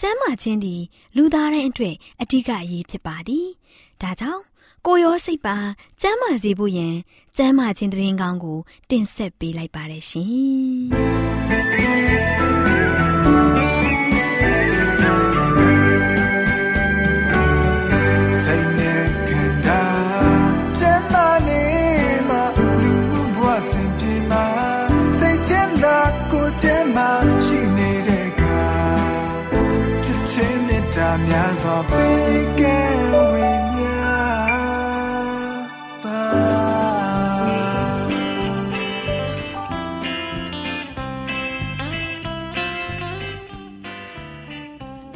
ကျမ်းမာခြင်းသည် လူသားတိုင်းအတွက်အဓိကအရေးဖြစ်ပါသည်ဒါကြောင့်ကိုရောစိတ်ပါကျမ်းမာစေဖို့ယင်ကျမ်းမာခြင်းတရင်ကောင်းကို တင်ဆက်ပေးလိုက်ပါတယ်ရှင်စိတ်နဲ့ခံတာကျမ်းမာနေမှာလူမှုဘဝစင်ပြေမှာစိတ်ချမ်းသာကိုကျမ်းမာ တော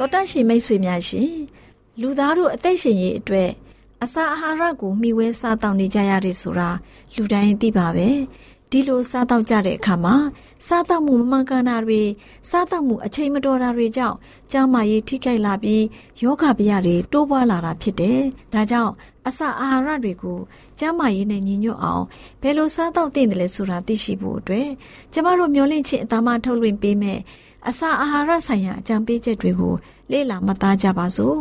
်တတ်ရှင်မိတ်ဆွေများရှင်လူသားတို့အသက်ရှင်ရေးအတွက်အစာအာဟာရကိုမျှဝဲစားတောက်နေကြရတယ်ဆိုတာလူတိုင်းသိပါပဲ ဒီလိုစားတောက်ကြတဲ့အခါမှာစားတောက်မှုမမှန်ကန်တာတွေစားတောက်မှုအချိန်မတော်တာတွေကြောင့်ကျန်းမာရေးထိခိုက်လာပြီးယောဂဗျာတွေတိုးပွားလာတာဖြစ်တယ်ဒါကြောင့်အစာအာဟာရတွေကိုကျန်းမာရေးနဲ့ညီညွတ်အောင်ဘယ်လိုစားတောက်သင့်တယ်လဲဆိုတာသိရှိဖို့အတွက်ကျမတို့မျှဝင့်ခြင်းအသားမထုတ်လွှင့်ပေးမယ်အစာအာဟာရဆိုင်ရာအကြံပေးချက်တွေကိုလေ့လာမှတ်သားကြပါစို့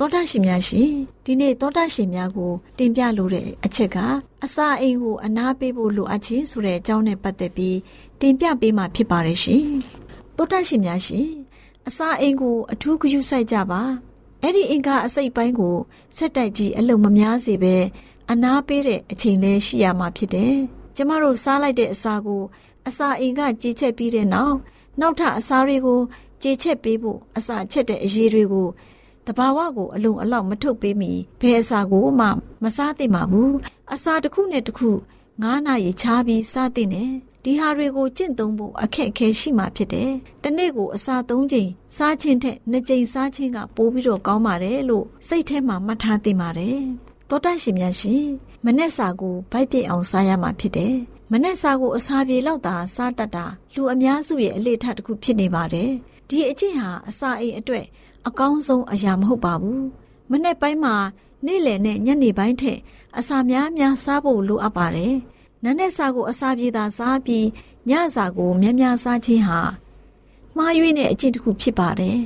သောတာရှင်များရှင်ဒီနေ့သောတာရှင်များကို တင်ပြလိုတဲ့အချက်ကအစာအိမ်ကိုအနာပေးဖို့လိုအပ်ခြင်းဆိုတဲ့အကြောင်းနဲ့ပတ်သက်ပြီးတင်ပြပေးမှာဖြစ်ပါတယ်ရှင်သောတာရှင်များရှင်အစာအိမ်ကိုအထူးဂရုစိုက်ကြပါအဲ့ဒီအင်္ဂါအစိတ်ပိုင်းကိုစက်တိုက်ကြီးအလုံးမများစေပဲအနာပေးတဲ့အချိန်လေးရှိရမှာဖြစ်တယ်ကျမတို့စားလိုက်တဲ့အစာကို အစာအိမ်ကကြီးချက်ပြီးတဲ့နောက်နောက်ထပ်အစာတွေကိုကြေချက်ပေးဖို့အစာချက်တဲ့အရေးတွေကို တဘာဝကိုအလုံးအလောက်မထုတ်ပေးမီဘယ်အစာကိုမှမစားသင့်ပါဘူးအစာတစ်ခုနဲ့တစ်ခု9နာရီခြားပြီးစားသင့်တယ်ဒီဟာတွေကိုကျင့်သုံးဖို့အခက်အခဲရှိမှဖြစ်တယ်တနေ့ကိုအစာ3ချိန်စားခြင်းထက်2ချိန်စားခြင်းကပိုပြီးတော့ကောင်းပါတယ်လို့စိတ်ထဲမှာမှတ်ထားသင့်ပါတယ်သောတရှင်များရှင်မနေ့စာကိုဗိုက်ပြည့်အောင်စားရမှာဖြစ်တယ်မနေ့စာကိုအစာပြေလောက်သာစားတတ်တာလူအများစုရဲ့အလေထတစ်ခုဖြစ်နေပါတယ်ဒီအကျင့်ဟာအစာအိမ်အတွက် အကောင်းဆုံးအရာမဟုတ်ပါဘူးမနေ့ပိုင်းမှာနေ့လယ်နဲ့ညနေပိုင်းထက်အစာများများစားဖို့လိုအပ်ပါတယ်နန်းနဲ့စာကိုအစာပြေသာစားပြီးညစာကိုများများစားခြင်းဟာမှားယွင်းတဲ့အကျင့်တစ်ခုဖြစ်ပါတယ်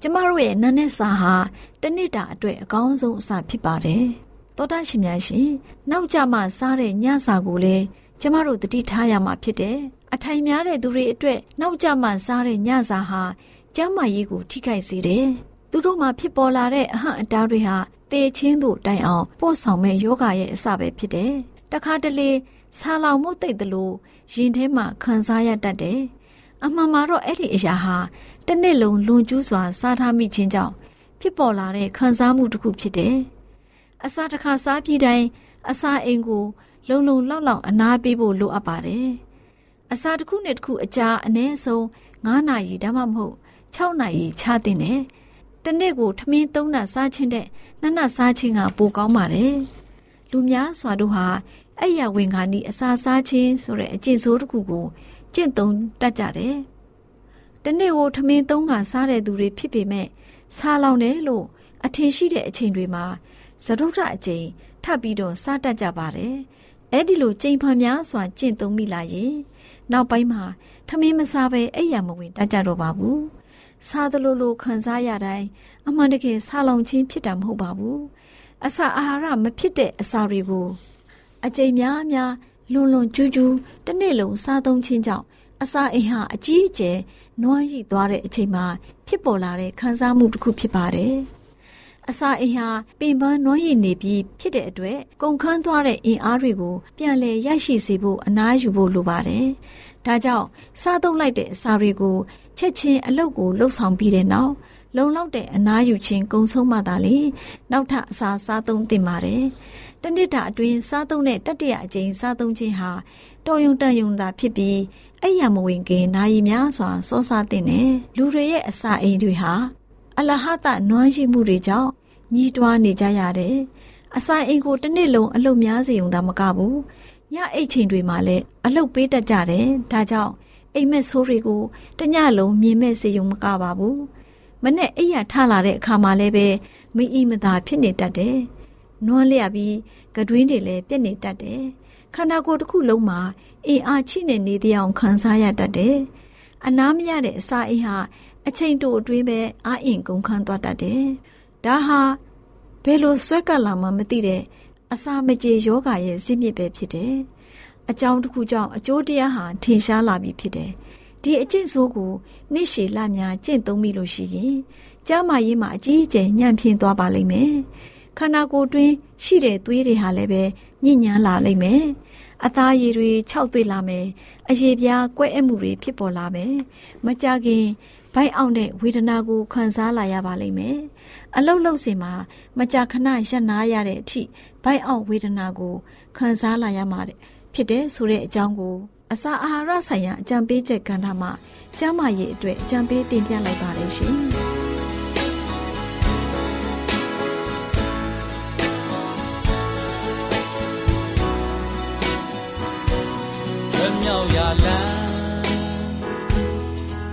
ကျမတို့ရဲ့နန်းနဲ့စာဟာတနစ်တာအတွက်အကောင်းဆုံးအစာဖြစ်ပါတယ်တောတရှင်များရှင်နောက်ကြမှစားတဲ့ညစာကိုလည်းကျမတို့တတိထားရမှာဖြစ်တယ်အထိုင်များတဲ့သူတွေအတွက်နောက်ကြမှစားတဲ့ညစာဟာ ကျန်းမာရေးကိုထိခိုက်စေတယ်သူတို့မှာဖြစ်ပေါ်လာတဲ့အဟန့်အတားတွေဟာတေချင်းတို့တိုင်အောင်ပို့ဆောင်မဲ့ယောဂရဲ့အစပဲဖြစ်တယ်တခါတလေဆာလောင်မှုတိတ်တလို့ရင်ထဲမှာခံစားရတတ်တယ်အမှန်မှာတော့အဲ့ဒီအရာဟာတစ်နှစ်လုံးလွန်ကျူးစွာစားထားမိခြင်းကြောင့်ဖြစ်ပေါ်လာတဲ့ခံစားမှုတစ်ခုဖြစ်တယ်အစာတစ်ခါစားပြီးတိုင်းအစာအိမ်ကိုလုံလုံလောက်လောက်အနားပေးဖို့လိုအပ်ပါတယ်။အစာတစ်ခုနဲ့တစ်ခုအကြာအနည်းဆုံး9နာရီဒါမှမဟုတ် 6နာရီခြားတင်တယ်။တစ်နေ့ကိုထမင်း3နပ်စားခြင်းတဲ့နှစ်နပ်စားခြင်းကပိုကောင်းပါတယ်။လူများစွာတို့ဟာအဲ့ရဝင်ခါနီအစာစားခြင်းဆိုတဲ့အကျင့်ဆိုးတစ်ခုကိုကျင့်သုံးတတ်ကြတယ်။တစ်နေ့ကိုထမင်း3ခါစားတဲ့သူတွေဖြစ်ပေမဲ့စားလောင်တယ်လို့အထင်ရှိတဲ့အချိန်တွေမှာသရုတ်ထအချိန်ထပ်ပြီးတော့စားတတ်ကြပါတယ်။အဲ့ဒီလိုကြိမ်ဖန်များစွာကျင့်သုံးမိလာရင်နောက်ပိုင်းမှာထမင်းမစားဘဲအိပ်ရမဝင်တတ်ကြတော့ပါဘူး။ စားသလိုလိုခံစားရတိုင်းအမှန်တကယ်စားလောင်ခြင်းဖြစ်တာမဟုတ်ပါဘူး။အစာအာဟာရမဖြစ်တဲ့အစာတွေကိုအကြိမ်များများလွန်လွန်ကျူးကျူးတစ်နေ့လုံးစားသုံးခြင်းကြောင့်အစာအိမ်ဟာအကြီးအကျယ်နွမ်းရိသွားတဲ့အချိန်မှာဖြစ်ပေါ်လာတဲ့ခံစားမှုတစ်ခုဖြစ်ပါတယ်။အစာအိမ်ဟာပင်ပန်းနွမ်းရိနေပြီးဖြစ်တဲ့အတွက်ကုန်ခန်းသွားတဲ့အင်အားတွေကိုပြန်လည်ရရှိစေဖို့အနားယူဖို့လိုပါတယ်။ဒါကြောင့်စားသုံးလိုက်တဲ့အစာတွေကို ချက်ချင်းအလုပ်ကိုလှုပ်ဆောင်ပြီးတဲ့နောက်လုံလောက်တဲ့အနားယူခြင်းကုံဆုံးမှသာလေနောက်ထပ်အစာစားသုံးသင့်ပါတယ်။တနစ်တာအတွင်းစားသုံးတဲ့တတ္တရအကျဉ်းစားသုံးခြင်းဟာတော်ယုံတန်ယုံသာဖြစ်ပြီးအဲ့ရမဝင်ခင်နာရီများစွာစောစားတဲ့နဲ့လူတွေရဲ့အစာအိမ်တွေဟာအလဟတနွမ်းရှိမှုတွေကြောင့်ညီးတွားနေကြရတယ်။အစာအိမ်ကိုတစ်နှစ်လုံးအလုပ်များစေုံသာမကဘူး။ညအိတ်ချိန်တွေမှာလည်းအလုပ်ပေးတတ်ကြတယ်။ဒါကြောင့် အိမ်မက်ဆိုးတွေကိုတညလုံးမြင်မဲ့စေုံမကပါဘူး။မနဲ့အိယာထလာတဲ့အခါမှာလည်းပဲမအီမသာဖြစ်နေတတ်တယ်။နွမ်းလျက်ပြီးကတွင်းတွေလည်းပြက်နေတတ်တယ်။ခန္ဓာကိုယ်တစ်ခုလုံးမှာအင်အားချိနေနေတဲ့အအောင်ခံစားရတတ်တယ်။အနားမရတဲ့အစာအိမ်ဟာအချိန်တိုအတွင်းပဲအာအင်ကုန်ခန်းသွားတတ်တယ်။ဒါဟာဘယ်လိုဆွဲကပ်လာမှမသိတဲ့အစာမကြေယောဂရဲ့ဇစ်မြစ်ပဲဖြစ်တယ်။ အကြောင်းတစ်ခုကြောင့်အကျိုးတရားဟာထင်ရှားလာပြီဖြစ်တယ်။ဒီအကျင့်ဆိုးကိုနှစ်ရှည်လများကျင့်သုံးမိလို့ရှိရင်ကျမ်းမာရေးမှာအကြီးအကျယ်ညံ့ဖျင်းသွားပါလိမ့်မယ်။ခန္ဓာကိုယ်တွင်းရှိတဲ့သွေးတွေဟာလည်းပဲညဉ့်ညမ်းလာလိမ့်မယ်။အသားရည်တွေခြောက်သွေ့လာမယ်အရေပြားကွဲအပ်မှုတွေဖြစ်ပေါ်လာမယ်မကြခင်ဘိုက်အောင်တဲ့ဝေဒနာကိုခံစားလာရပါလိမ့်မယ်အလုတ်လုတ်စင်မှာမကြခဏရပ်နာရတဲ့အထိဘိုက်အောင်ဝေဒနာကိုခံစားလာရမှာတဲ့ ဖြစ်တဲ့ဆိုတဲ့အကြောင်းကိုအစာအာဟာရဆိုင်ရာအကြံပေးချက်ကဏ္ဍမှာကျန်းမာရေးအတွက်အကြံပေးတင်ပြလိုက်ပါတယ်ရှင်မြောက်ရာလမ်း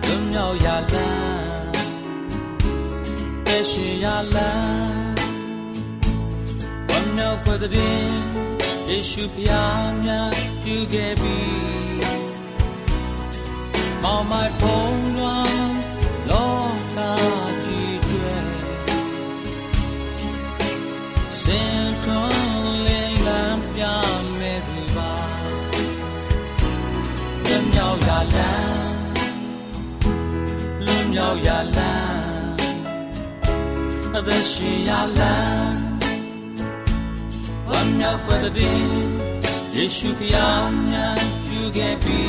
လွမြောက်ရာလမ်းပဲရှိရာလမ်းဝမ်းမြောက်ဖွယ်တဲ့ ယေရှုဖျားများပြုခဲ့ပြီမောင်မိုင်ဖုံးတော်လောကကြီးကျွဲစင်ထွန်းလင်းလန်းပြမဲ့သူပါလွမြောက်ရာလမ်းလွမြောက်ရာလမ်းအသက်ရှင်ရာလမ်းဝ မ်းမြောက်ပွက်တဲ့ယေရှုဖျားမြတ်ပြုခဲ့ပြီ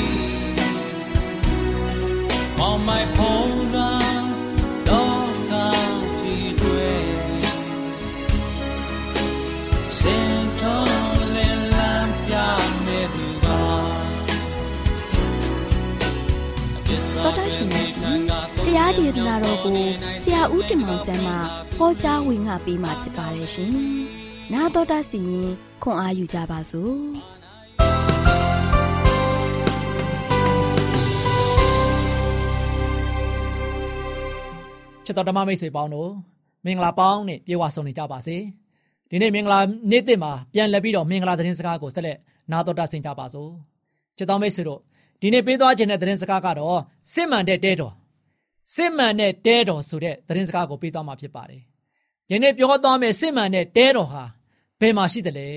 On my phone run တော့ကားကြည့်တွေ့စင်တော်လင်းလန်းပြမဲ့သူပါတော်တော်ရှင်များရှင်တရားဒေသနာတော်ကိုဆရာဦးတင်မောင်ဆန်းမှဟောကြားဝင်ငါပေးมาဖြစ်ပါတယ်ရှင်။ နာတော်တာစီရင်ခွန်အားယူကြပါစို့။ချစ်တော်ဓမ္မမိတ်ဆွေပေါင်းတို့မင်္ဂလာပေါင်းနဲ့ပြေဝဆုံနေကြပါစေဒီနေ့မင်္ဂလာနေ့တစ်မှာပြန်လည်ပြီးတော့မင်္ဂလာသတင်းစကားကိုဆက်လက်နာတော်တာဆင်ကြပါစို့ချစ်တော်မိတ်ဆွေတို့ဒီနေ့ပေးသွားခြင်းတဲ့သတင်းစကားကတော့စစ်မှန်တဲ့တဲတော်စစ်မှန်တဲ့တဲတော်ဆိုတဲ့သတင်းစကားကိုပေးသွားမှာဖြစ်ပါတယ်ဒီနေ့ပြောသွားမယ့်စစ်မှန်တဲ့တဲတော်ဟာ ဘယ်မှာရှိသလဲ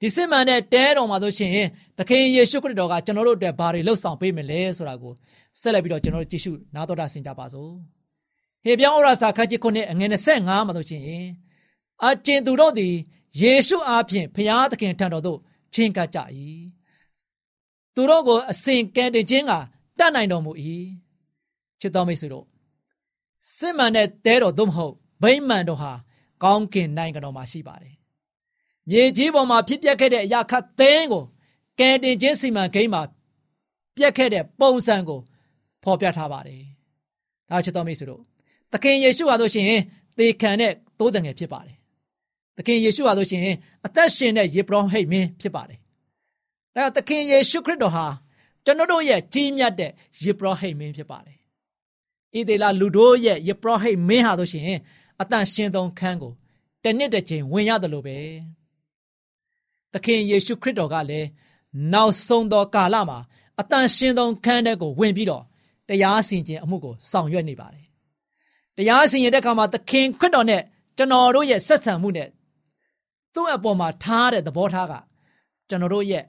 ဒီစစ်မှန်တဲ့တဲတော်မှာဆိုရှင်သခင်ယေရှုခရစ်တော်ကကျွန်တော်တို့အတွက်ဘာတွေလှုပ်ဆောင်ပေးမလဲဆိုတာကိုဆက်လက်ပြီးတော့ကျွန်တော်တို့ကြည့်ရှုနာတော်တာဆင်ကြပါစို့ဟေပြောင်းဩရာစာခန်းကြီးခုနှစ်အငယ်25မှာဆိုရှင်အကျဉ်သူတို့သည်ယေရှုအားဖြင့်ဖျားသခင်ထံတော်သို့ချင်းကပ်ကြ၏သူတို့ကိုအစဉ်ကဲတင်ခြင်းကတတ်နိုင်တော်မူ၏ချစ်တော်မိတ်ဆွေတို့စစ်မှန်တဲ့တဲတော်သို့မဟုတ်ဗိမာန်တော်ဟာကောင်းကင်နိုင်ငံတော်မှာရှိပါတယ် မြေကြီးပေါ်မှာဖြစ်ပျက်ခဲ့တဲ့အရာခတ်သိန်းကိုကဲတင်ခြင်းစီမံကိန်းမှာပြက်ခဲ့တဲ့ပုံစံကိုဖော်ပြထားပါတယ်ဒါချစ်တော်မိတ်ဆွေတို့သခင်ယေရှုဟာဆိုရှင်သေခံတဲ့သိုးတငယ်ဖြစ်ပါတယ်။သခင်ယေရှုဟာဆိုရှင်အသက်ရှင်တဲ့ယေဘရဟိတ်မင်းဖြစ်ပါတယ်။ဒါသခင်ယေရှုခရစ်တော်ဟာကျွန်တော်တို့ရဲ့ကြီးမြတ်တဲ့ယေဘရဟိတ်မင်းဖြစ်ပါတယ်။ဣသေလလူတို့ရဲ့ယေဘရဟိတ်မင်းဟာဆိုရှင်အတန်ရှင်သောခန်းကိုတနှစ်တစ်ချိန်ဝင်ရတယ်လို့ပဲ။ သခင်ယေရှုခရစ်တော်ကလည်းနောက်ဆုံးသောကာလမှာအတန်ရှင်သောခန်းတဲ့ကိုဝင်ပြီးတော့တရားစီရင်ခြင်းအမှုကိုဆောင်ရွက်နေပါတယ်တရားစီရင်တဲ့အခါမှာသခင်ခရစ်တော်နဲ့ကျွန်တော်တို့ရဲ့ဆက်ဆံမှုနဲ့သူ့အပေါ်မှာထားတဲ့သဘောထားကကျွန်တော်တို့ရဲ့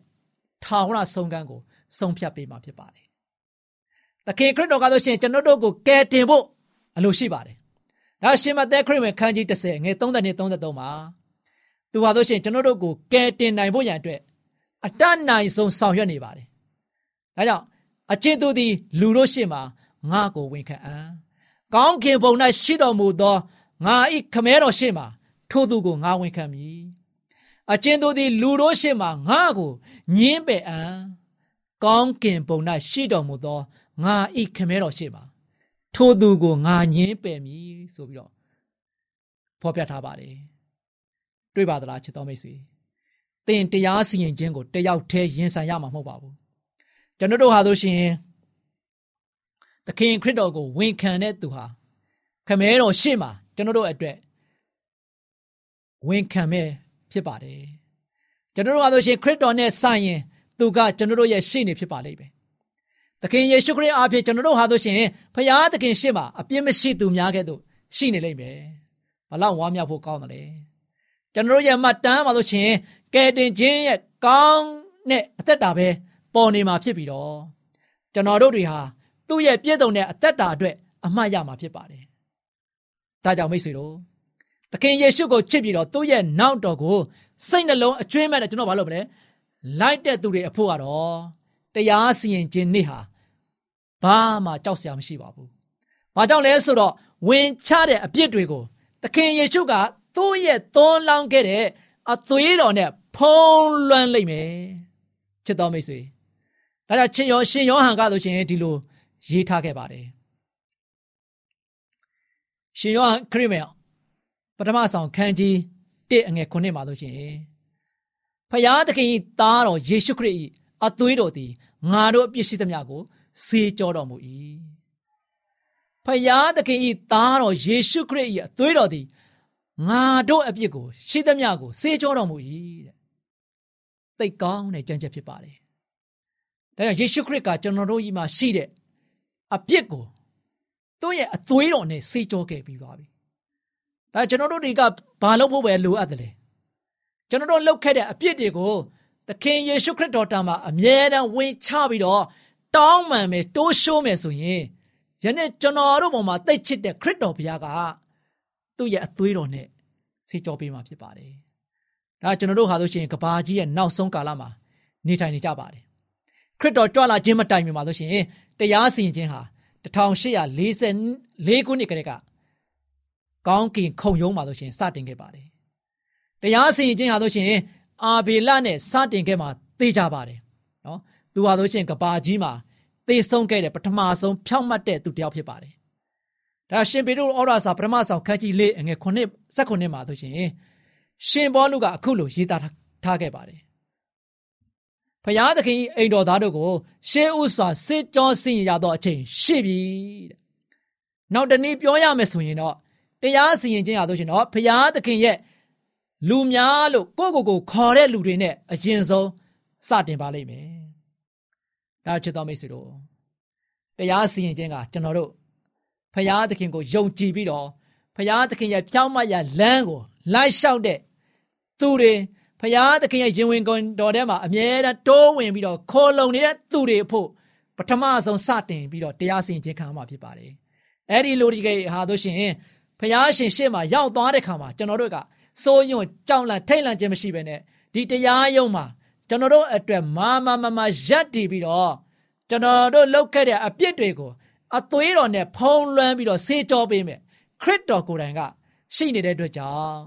ထာဝရဆုံးကမ်းကိုဆုံးဖြတ်ပေးမှာဖြစ်ပါတယ်သခင်ခရစ်တော်ကဆိုရှင်ကျွန်တော်တို့ကိုကယ်တင်ဖို့အလိုရှိပါတယ်။ဒါရှင်မသက်ခရစ်ဝင်ခန်းကြီး30ငယ်30နဲ့33မှာ သူဟာဆိုရှင်ကျွန်တော်တို့ကိုကယ်တင်နိုင်ဖို့ရန်အတွက်အတတ်နိုင်ဆုံးဆောင်ရွက်နေပါတယ်။ဒါကြောင့်အချင်းသူသည် လူတို့ရှေ့မှာငါ့ကိုဝန်ခံအံ့။ကောင်းခင်ဘုံ၌ရှိတော်မူသောငါဤခမဲတော်ရှေ့မှာထိုသူကိုငါဝန်ခံမည်။အချင်းသူသည် လူတို့ရှေ့မှာငါ့ကိုညင်းပယ်အံ့။ကောင်းကင်ဘုံ၌ရှိတော်မူသောငါဤခမဲတော်ရှေ့မှာထိုသူကိုငါညင်းပယ်မည်ဆိုပြီးတော့ဖော်ပြထားပါတယ်။ တွေ့ပါသလားချစ်တော်မိတ်ဆွေ။သင်တရားစီရင်ခြင်းကိုတယောက်တည်းရင်ဆိုင်ရမှာမဟုတ်ပါဘူး။ကျွန်တော်တို့ဟာဆိုရှင်သခင်ခရစ်တော်ကိုဝန်ခံတဲ့သူဟာခမဲတော်ရှေ့မှာကျွန်တော်တို့အတွက်ဝန်ခံမဲ့ဖြစ်ပါတယ်ကျွန်တော်တို့အားလို့ရှင်ခရစ်တော်နဲ့ဆိုင်ရင်သူကကျွန်တော်တို့ရဲ့ရှေ့နေဖြစ်ပါလိမ့်မယ်သခင်ယေရှုခရစ်အားဖြင့်ကျွန်တော်တို့ဟာလို့ရှင်ဖခင်သခင်ရှေ့မှာအပြစ်မရှိသူများကဲ့သို့ရှိနေလိမ့်မယ်ဘလောက်ဝါမြောက်ဖို့ကောင်းတယ်လဲ ကျွန်တော်တို့ရဲ့မှတ်တမ်းပါလို့ရှင်ကဲတင်ခြင်းရဲ့ကောင်းတဲ့အသက်တာပဲပေါ်နေမှာဖြစ်ပြီးတော့ကျွန်တော်တို့တွေဟာသူ့ရဲ့ပြည့်စုံတဲ့အသက်တာအတွက်အမှတ်ရမှာဖြစ်ပါတယ်ဒါကြောင့်မိတ်ဆွေတို့သခင်ယေရှုကိုချစ်ပြီးတော့သူ့ရဲ့နောက်တော်ကိုစိတ်နှလုံးအကျွမ်းမဲ့တဲ့ကျွန်တော်ဘာလုပ်မလဲလိုက်တဲ့သူတွေအဖို့ကတော့တရားစီရင်ခြင်းနေ့ဟာဘာမှကြောက်စရာမရှိပါဘူး။ဘာကြောင့်လဲဆိုတော့ဝင်ချတဲ့အပြစ်တွေကိုသခင်ယေရှုက သူ့ရဲ့သွန်းလောင်းခဲ့တဲ့အသွေးတော်နဲ့ဖုံးလွှမ်းလိုက်မယ်။ချစ်တော်မိတ်ဆွေ။ဒါကြောင့်ချင်းရောရှင်ယောဟန်ကဆိုရှင်ဒီလိုရေးထားခဲ့ပါတယ်။ရှင်ယောဟန်ခရစ်မယ်ပထမဆောင်ခန်းကြီး1အငယ်9မှာဆိုရှင်ဖယားသခင်၏သားတော်ယေရှုခရစ်၏အသွေးတော်သည်ငါတို့အပြစ်ရှိသမျှကိုစေကြောတော်မူ၏ဖယားသခင်၏သားတော်ယေရှုခရစ်၏အသွေးတော်သည် ငါတို့အပြစ်ကို ရှိသမျှကိုစေကြောတော်မူ၏တဲ့သိကောင်းတဲ့ကြံချက်ဖြစ်ပါတယ်ဒါကြောင့်ယေရှုခရစ်ကကျွန်တော်တို့ဤမှာရှိတဲ့အပြစ်ကိုသူ့ရဲ့အသွေးတော်နဲ့စေကြောခဲ့ပြီးပါပြီဒါကျွန်တော်တို့တွေကဘာလုပ်ဖို့ပဲလိုအပ်တယ်လဲကျွန်တော်တို့လုပ်ခဲ့တဲ့အပြစ်တွေကိုသခင်ယေရှုခရစ်တော်တာမှာအမြဲတမ်းဝင်ချပြီးတော့တောင်းပန်မယ်တိုးရှိုးမယ်ဆိုရင်ယနေ့ကျွန်တော်တို့ပေါ်မှာတိတ်ချစ်တဲ့ခရစ်တော်ဘုရားကသူ့ရဲ့အသွေးတော်နဲ့ ဆေးကြောပေးမှာဖြစ်ပါတယ်။ဒါကျွန်တော်တို့ဟာဆိုရှင်ကဘာကြီးရဲ့နောက်ဆုံးကာလမှာနေထိုင်နေကြပါတယ်။ခရစ်တော်ကြွလာခြင်းမတိုင်မီမှာဆိုရှင်တရားစီရင်ခြင်းဟာ1844ခုနှစ်ကတည်းကကောင်းကင်ခုံရုံးမှာဆိုရှင်စတင်ခဲ့ပါတယ်။တရားစီရင်ခြင်းဟာဆိုရှင်အာဘေလနဲ့စတင်ခဲ့မှာသိကြပါတယ်။နော်။သူဟာဆိုရှင်ကဘာကြီးမှာသေဆုံးခဲ့တဲ့ပထမဆုံးဖြောင့်မတ်တဲ့သူတစ်ယောက်ဖြစ်ပါတယ်။ ဒါရှင်ပေတရုဩရာစာပထမဆောင်ခန်းကြီးလေးအငယ်9 19မှာဆိုရှင်ရှင်ဘောလူကအခုလိုရေးသားထားခဲ့ပါတယ်။ဖျားသခင်အိမ်တော်သားတို့ကိုရှေးဥစွာစစ်ကြောစင်ရသောအချိန်ရှိပြီတဲ့။နောက်တနည်းပြောရမယ်ဆိုရင်တော့တရားစီရင်ခြင်းရလို့ရှင်တော့ဖရာသခင်ရဲ့လူများလို့ကိုယ့်ကိုယ်ကိုခေါ်တဲ့လူတွေနဲ့အရင်ဆုံးစတင်ပါလိမ့်မယ်။ဒါချစ်တော်မိတ်ဆွေတို့တရားစီရင်ခြင်းကကျွန်တော်တို့ ဖရာသခင်ကိုယုံကြည်ပြီးတော့ဖရာသခင်ရဲ့ဖြောင်းမရလမ်းကိုလိုက်လျှောက်တဲ့သူတွေဖရာသခင်ရဲ့ရင်ဝင်ကုန်တော်ထဲမှာအမြဲတမ်းတိုးဝင်ပြီးတော့ခေါ်လုံနေတဲ့သူတွေအဖို့ပထမဆုံးစတင်ပြီးတော့တရားစီရင်ခြင်းခံမှာဖြစ်ပါတယ်။အဲ့ဒီလိုဒီကေဟာတို့ရှင်ဖျားရှင်ရှေ့မှာရောက်သွားတဲ့ခါမှာကျွန်တော်တို့ကစိုးယွံကြောက်လန့်ထိတ်လန့်ခြင်းမရှိဘဲနဲ့ဒီတရားယုံမှာကျွန်တော်တို့အတွက်မာမမမရက်တည်ပြီးတော့ကျွန်တော်တို့လုပ်ခဲ့တဲ့အပြစ်တွေကို အသွေးတော်နဲ့ဖုံးလွှမ်းပြီးတော့ဆေးကြောပေးမယ်ခရစ်တော်ကိုယ်တိုင်ကရှိနေတဲ့အတွက်ကြောင့်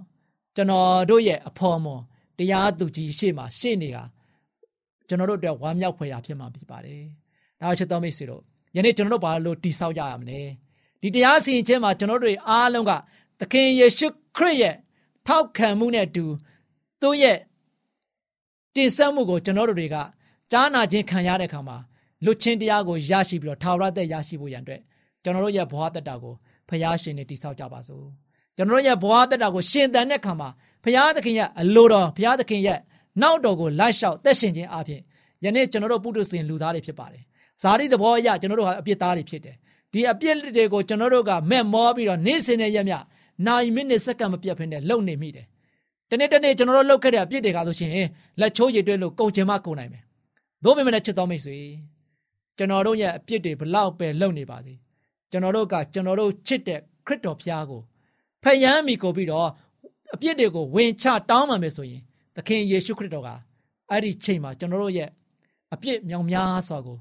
ကျွန်တော်တို့ရဲ့အဖော်မွန်တရားသူကြီးရှေ့မှာရှေ့နေတာကျွန်တော်တို့အတွက်ဝမ်းမြောက်ဖွယ်ရာဖြစ်မှာဖြစ်ပါတယ်။ဒါချစ်တော်မိတ်ဆွေတို့ယနေ့ကျွန်တော်တို့ဘာလို့တိဆောက်ကြရမလဲ။ဒီတရားစီရင်ခြင်းမှာကျွန်တော်တို့အားလုံးကသခင်ယေရှုခရစ်ရဲ့ထောက်ခံမှုနဲ့အတူသူ့ရဲ့တင်ဆက်မှုကိုကျွန်တော်တို့တွေကကြားနာခြင်းခံရတဲ့အခါမှာ လွတ်ချင်းတရားကိုရရှိပြီးတော့ထာဝရသက်ရရှိဖို့ရန်အတွက်ကျွန်တော်တို့ရဲ့ဘဝတက်တာကိုဖျားရှင်နဲ့တိဆောက်ကြပါစို့ကျွန်တော်တို့ရဲ့ဘဝတက်တာကိုရှင်သန်တဲ့အခါမှာဖျားသခင်ရဲ့အလိုတော်ဖျားသခင်ရဲ့နောက်တော်ကိုလိုက်လျှောက်သက်ရှင်ခြင်းအပြင်ယနေ့ကျွန်တော်တို့ပုထုဇဉ်လူသားတွေဖြစ်ပါတယ်ဇာတိသဘောအရကျွန်တော်တို့ဟာအပြစ်သားတွေဖြစ်တယ်ဒီအပြစ်တွေကိုကျွန်တော်တို့ကမဲ့မောပြီးတော့နေ့စဉ်နဲ့ရက်မြနိုင်မိနစ်စက္ကန့်မပြတ်ဖ ೇನೆ လုံနေမိတယ်။တနေ့တနေ့ကျွန်တော်တို့လုပ်ခဲ့တဲ့အပြစ်တွေကဆိုရှင်လက်ချိုးရည်တွဲလို့ကုန်ချင်မှကုန်နိုင်မယ်။သို့ပေမဲ့ချစ်တော်မိတ်ဆွေ ကျွန်တော်တို့ရဲ့အပြစ်တွေဘလောက်ပဲလုံနေပါစေကျွန်တော်တို့ကကျွန်တော်တို့ချစ်တဲ့ခရစ်တော်ဖျားကိုဖယံမိကိုပြီးတော့အပြစ်တွေကိုဝင်ချတောင်းမှမယ်ဆိုရင်သခင်ယေရှုခရစ်တော်ကအဲ့ဒီချိန်မှာကျွန်တော်တို့ရဲ့အပြစ်မြောင်များစွာကို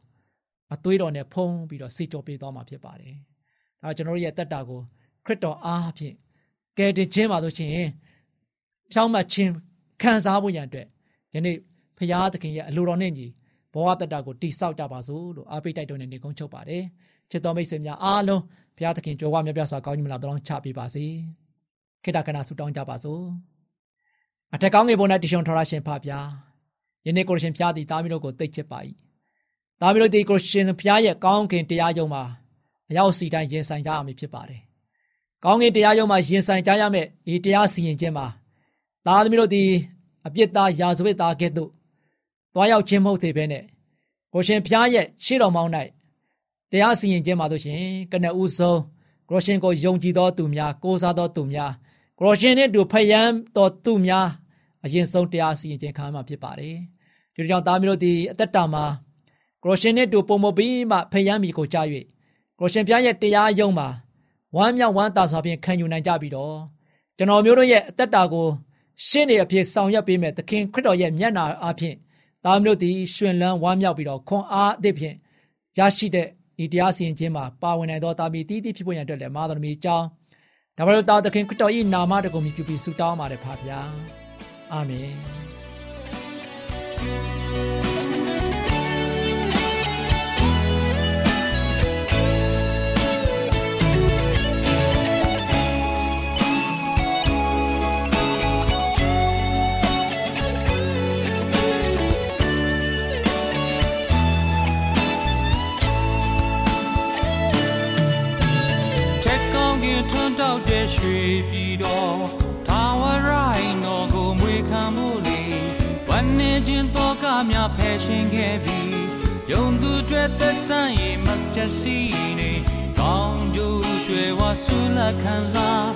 အသွေးတော်နဲ့ဖုံးပြီးတော့စီကြောပေးသွားမှာဖြစ်ပါတယ်။ဒါကျွန်တော်တို့ရဲ့တက်တာကိုခရစ်တော်အားဖြင့်ကယ်တင်ခြင်းပါလို့ရှိရင်ဖြောင်းမှတ်ခြင်းခံစားဖို့ရန်အတွက်ယနေ့ဖရာသခင်ရဲ့အလိုတော်နဲ့ညီ ဘဝတက်တာကိုတိဆောက်ကြပါစို့လို့အားပေးတိုက်တွန်းနေနေကုန်းချုပ်ပါတယ်။ချစ်တော်မိတ်ဆွေများအားလုံးဖရာသခင်ကြွယ်ဝမြတ်ပြစွာကောင်းကြီးမလားတောင်းချပေးပါစေ။ခေတ္တကနာဆုတောင်းကြပါစို့။အထက်ကောင်းငယ်ပေါ်၌တရှုံထော်ရရှင်ဖပါယနေ့ကိုရှင်ဖျားသည်သားမီးတို့ကိုသိချစ်ပါ၏သားမီးတို့ဒီကိုရှင်ဖျားရဲ့ကောင်းခင်တရားယုံမှာအရောက်စီတိုင်းရင်ဆိုင်ကြရမည်ဖြစ်ပါတယ်ကောင်းကင်တရားရုံးမှာရင်ဆိုင်ကြရမယ်ဒီတရားစီရင်ခြင်းမှာသားသမီးတို့ဒီအပြစ်သားရာဇဝတ်သားကဲ့သို့ သွားရောက်ခြင်းမဟုတ်သေးဘဲနဲ့ကိုရှင်ဖျားရဲ့ရှေ့တော်မောင်း၌တရားစီရင်ခြင်းမှာတို့ရှင်ကနဦးဆုံးကိုရှင်ကိုယုံကြည်သောသူများကိုးစားသောသူများကိုရှင်နဲ့တူဖယံတော်သူများအရင်ဆုံးတရားစီရင်ခြင်းခံမှာဖြစ်ပါတယ်ဒီကြောင့်သားမျိုးတို့ဒီအသက်တာမှာကိုရှင်နဲ့တူပုံမပြီးမှဖယံမိကိုကြား၍ကိုရှင်ဖျားရဲ့တရားယုံမှာဝမ်းမြောက်ဝမ်းသာစွာဖြင့်ခံယူနိုင်ကြပြီးတော့ကျွန်တော်မျိုးတို့ရဲ့အသက်တာကိုရှင်းနေအဖြစ်ဆောင်ရွက်ပေးမဲ့သခင်ခရစ်တော်ရဲ့မျက်နာအဖြစ် သားမျိုးသည်ရှင်လန်းဝမ်းမြောက်ပြီးတော့ခွန်အားအသည့်ဖြင့်ရရှိတဲ့ဤတရားစီရင်ခြင်းမှာပါဝင်နိုင်သောတာမီတီးတီးဖြစ်ပေါ်ရန်အတွက်လည်းမာသမီအကြောင်းဒါမှမဟုတ်တာသခင်ခရစ်တော်၏နာမတော်ကိုမြည်ပြီးဆုတောင်းပါတယ်ဖပါဗျာအာမင် တောက်တဲ့ရွှေပြည်တော်ထာဝရိုင်းတော်ကိုမွေခံမှုလေဝမ်းနေခြင်းတော့ကများဖယ်ရှင်ခဲ့ပြီးယုံသူတွေသက်ဆိုင်ရင်မတစီနေကောင်းကျိုးကျွယ်ဝဆူလက်ခံစား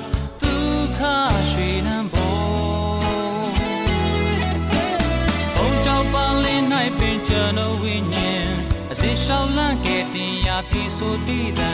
ဒုက္ခရွှေနံပေါ်ဘုံကြောင့်ပါလင်း၌ပင်ကျွန်တော်ဝိညာဉ်အစရှောင်းလန့်ခဲ့တင်ရာပြီဆိုတည်တံ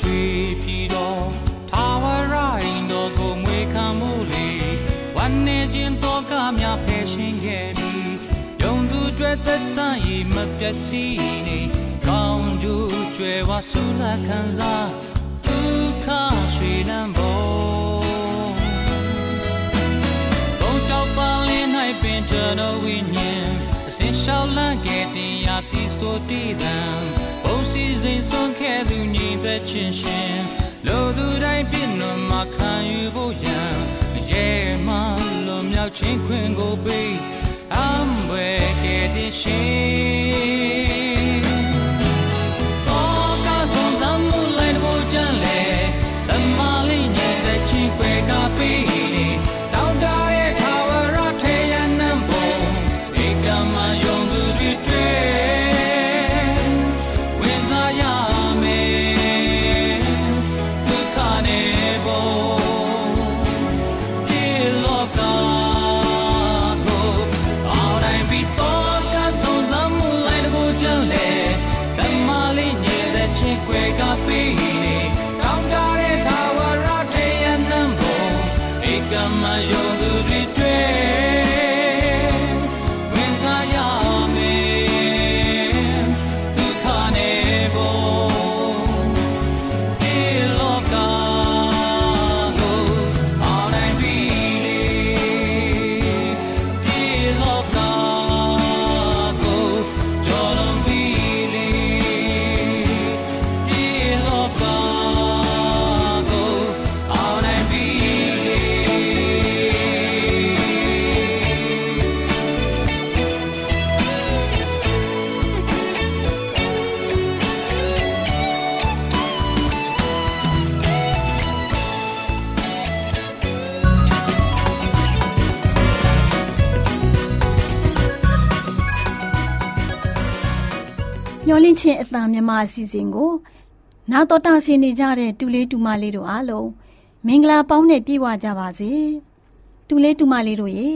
ရွှေပြည်တော်ထာဝရိုင်းတော်ကိုမွေခံမှုလေဝမ်းနေခြင်းတော့ကများဖယ်ရှင်ခဲ့ပြီးယုံသူတွေသက်ဆိုင်ရမပျက်စီးနေကောင်းကျိုးကျွယ်ဝဆူလာခံစားဒုက္ခရွှေနံပေါ်ဘုံတောက်ပါလင်း၌ပင်ကျွန်တော်ဝိညာဉ်အစင်ရှောက်လန့်ခဲ့တင်ရာတီဆိုတည်တံ စီစဉ်ဆုံးခဲ့သူညီသက်ချင်းရှင်လိုသူတိုင်းပြည့်နွမှာခံယူဖို့ရန်ရဲမှလွန်မြောက်ခြင်းခွင့်ကိုပေးအံွယ်ခဲ့တဲ့ရှင်တော့ကဆုံးစမ်းမှုလိုက်ဖို့ကြံလေတမလေးညတဲ့ချင်းခွဲကပေး င်းချင်းအတန်မြမအစီအစဉ်ကို နာတော်တာဆင်နေကြတဲ့တူလေးတူမလေးတို့အားလုံးမင်္ဂလာပေါင်းနဲ့ပြည့်ဝကြပါစေတူလေးတူမလေးတို့ရေ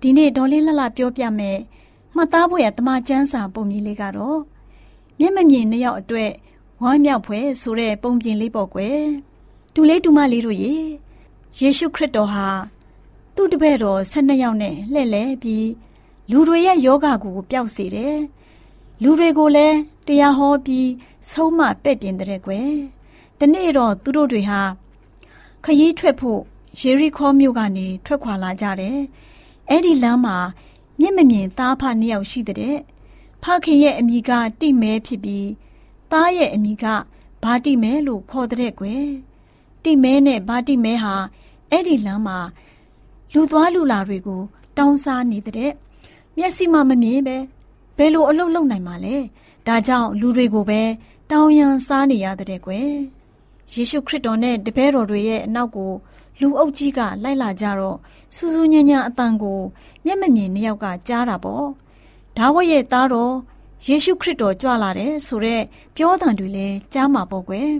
ဒီနေ့ဒေါ်လေးလှလှပြောပြမယ်မှတ်သားဖို့ရတမချန်းစာပုံမြင်လေးကတော့မျက်မမြင်နှစ်ယောက်အတွက်ဝမ်းမြောက်ဖွယ်ဆိုတဲ့ပုံပြင်လေးပေါ့ကွယ်တူလေးတူမလေးတို့ရေယေရှုခရစ်တော်ဟာသူ့တပည့်တော်12ယောက်နဲ့လှည့်လဲပြီးလူတွေရဲ့ယောဂကိုပျောက်စေတယ် လူတွေကိုလည်းတရားဟောပြီးဆုံးမပဲ့ပြင်တဲ့ကွယ်တနေ့တော့သူတို့တွေဟာခရီးထွက်ဖို့ယေရီခေါမြို့ကနေထွက်ခွာလာကြတယ်အဲ့ဒီလမ်းမှာမျက်မမြင်သားဖနှစ်ယောက်ရှိတဲ့ဖခင်ရဲ့အမိကတိမဲဖြစ်ပြီးသားရဲ့အမိကဘာတိမဲလို့ခေါ်တဲ့ကွယ်တိမဲနဲ့ဘာတိမဲဟာအဲ့ဒီလမ်းမှာလူသွားလူလာတွေကို တောင်းစားနေတဲ့မျက်စိမှမမြင်ပဲ ဘယ်လိုအလုပ်လုပ်နိုင်မှာလဲဒါကြောင့်လူတွေကိုပဲတောင်းရန်စားနေရတဲ့ကွယ်ယေရှုခရစ်တော်နဲ့တပည့်တော်တွေရဲ့အနောက်ကိုလူအုပ်ကြီးကလိုက်လာကြတော့စူးစူးညံ့ညံ့အတန်ကိုမျက်မမြင်နှစ်ယောက်ကကြားတာပေါ့ဒါဝတ်ရဲ့သားတော်ယေရှုခရစ်တော်ကြွလာတယ်ဆိုတော့ပြောသံတွေလည်းကြားမှာပေါ့ကွယ်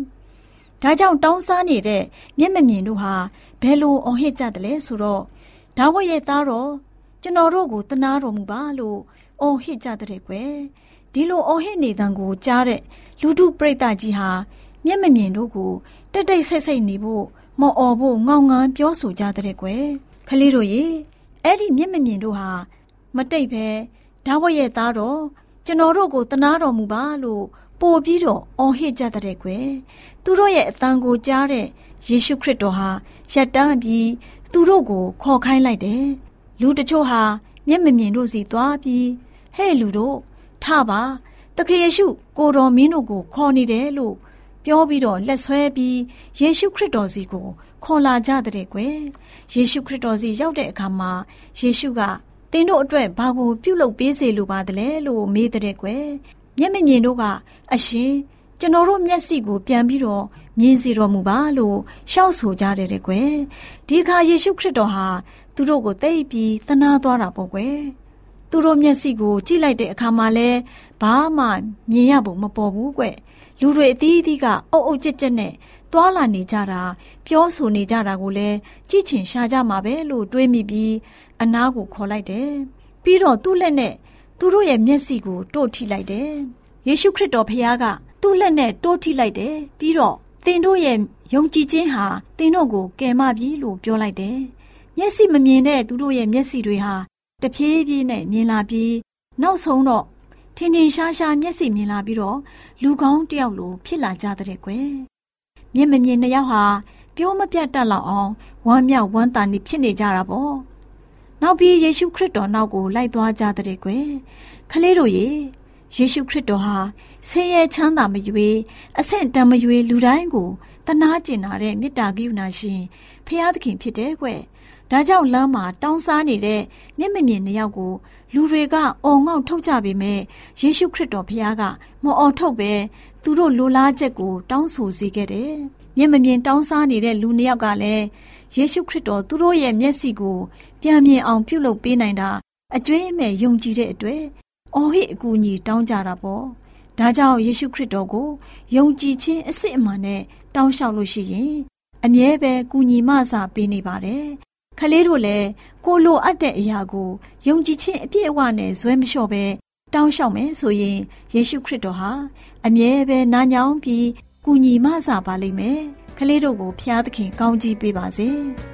ဒါကြောင့်တောင်းစားနေတဲ့မျက်မမြင်တို့ဟာဘယ်လိုအော်ဟစ်ကြတယ်လဲဆိုတော့ဒါဝတ်ရဲ့သားတော်ကျွန်တော်တို့ကိုတနာတော်မူပါလို့ အော်ဟစ်ကြတဲ့ကွယ်ဒီလိုအော်ဟစ်နေတံကိုကြားတဲ့လူထုပရိသတ်ကြီးဟာမျက်မမြင်တို့ကိုတက်တိတ်ဆိတ်ဆိတ်နေဖို့မော်အော်ဖို့ငောင်ငန်းပြောဆိုကြတဲ့ကွယ်ခလေးတို့ရေအဲ့ဒီမျက်မမြင်တို့ဟာမတိတ်ပဲဒါဝတ်ရဲ့သားတော်ကျွန်တော်တို့ကိုတနာတော်မူပါလို့ပို့ပြီးတော့အော်ဟစ်ကြတဲ့ကွယ်သူတို့ရဲ့အတန်ကိုကြားတဲ့ယေရှုခရစ်တော်ဟာရက်တန်းပြီးသူတို့ကိုခေါ်ခိုင်းလိုက်တယ်လူတချို့ဟာမျက်မမြင်တို့စီသွားပြီး ဟဲ့လူတို့ထပါတခင်ယေရှုကိုတော်မင်းတို့ကိုခေါ်နေတယ်လို့ပြောပြီးတော့လက်ဆွဲပြီးယေရှုခရစ်တော်စီကိုခေါ်လာကြတဲ့ကွယ်ယေရှုခရစ်တော်စီရောက်တဲ့အခါမှာယေရှုကသင်တို့အတွက်ဘာကိုပြုလုပ်ပေးစေလိုပါသလဲလို့မေးတဲ့ကွယ်မျက်မမြင်တို့ကအရှင်ကျွန်တော်တို့မျက်စိကိုပြန်ပြီးတော့မြင်စီတော်မူပါလို့ရှောက်ဆိုကြတယ်ကွယ်ဒီအခါယေရှုခရစ်တော်ဟာသူတို့ကိုသိပြီးသနာသွားတာပေါ့ကွယ် သူတို့မျက်စိကိုကြည့်လိုက်တဲ့အခါမှာလဲဘာမှမြင်ရဖို့မပေါ်ဘူးကွလူတွေအသီးအသီးကအုပ်အုပ်ကြက်ကြက်နဲ့သွာလာနေကြတာပြောဆိုနေကြတာကိုလည်းကြည့်ချင်ရှားကြမှာပဲလို့တွေးမိပြီးအနားကိုခေါ်လိုက်တယ်ပြီးတော့သူ့လက်နဲ့သူတို့ရဲ့မျက်စိကိုတို့ထိလိုက်တယ်ယေရှုခရစ်တော်ဖခင်ကသူ့လက်နဲ့တိုးထိလိုက်တယ်ပြီးတော့သင်တို့ရဲ့ယုံကြည်ခြင်းဟာသင်တို့ကိုကယ်မပြီလို့ပြောလိုက်တယ်မျက်စိမမြင်တဲ့သူတို့ရဲ့မျက်စိတွေဟာ တဖြည်းဖြည်းနဲ့မြင်လာပြီးနောက်ဆုံးတော့ထင်ထင်ရှားရှားမျက်စိမြင်လာပြီးတော့လူကောင်းတယောက်လိုဖြစ်လာကြတဲ့ကွယ်မျက်မမြင်နှစ်ယောက်ဟာပြောမပြတ်တတ်လောက်အောင်ဝမ်းမြောက်ဝမ်းသာနေဖြစ်နေကြတာပေါ့နောက်ပြီးယေရှုခရစ်တော်နောက်ကိုလိုက်သွားကြတဲ့ကွယ်ခလေးတို့ရေယေရှုခရစ်တော်ဟာဆင်းရဲချမ်းသာမရွေးအဆင့်တန်မရွေးလူတိုင်းကိုတနာကျင်နာတဲ့မေတ္တာကရုဏာရှင်ဖရာသခင်ဖြစ်တယ်ကွ ဒါကြောင့်လမ်းမှာတောင်းစားနေတဲ့မျက်မမြင်နှစ်ယောက်ကို လူတွေကအော်ငေါ့ထုတ်ကြပေမဲ့ယေရှုခရစ်တော်ဖခင်ကမအော်ထုတ်ပဲသူတို့လိုလားချက်ကိုတောင်းဆိုစေခဲ့တယ်။မျက်မမြင်တောင်းစားနေတဲ့လူနှစ်ယောက်ကလည်းယေရှုခရစ်တော်သူတို့ရဲ့မျက်စိကိုပြန်မြင်အောင်ပြုလုပ်ပေးနိုင်တာအကျွေးအမဲ့ယုံကြည်တဲ့အတွက်အော်ဟစ်အကူအညီတောင်းကြတာပေါ့။ဒါကြောင့်ယေရှုခရစ်တော်ကိုယုံကြည်ခြင်းအစစ်အမှန်နဲ့တောင်းလျှောက်လို့ရှိရင်အမြဲပဲကူညီမဆာပေးနေပါတယ် ခလေးတို့လည်းကိုလိုအပ်တဲ့အရာကိုယုံကြည်ခြင်းအပြည့်အဝနဲ့ဇွဲမလျှော့ပဲတောင်းလျှောက်မယ်ဆိုရင်ယေရှုခရစ်တော်ဟာအမြဲပဲနာညောင်းပြီးကူညီမဆာပါလိမ့်မယ်ခလေးတို့ကိုဖျားသခင်ကောင်းကြီးပေးပါစေ။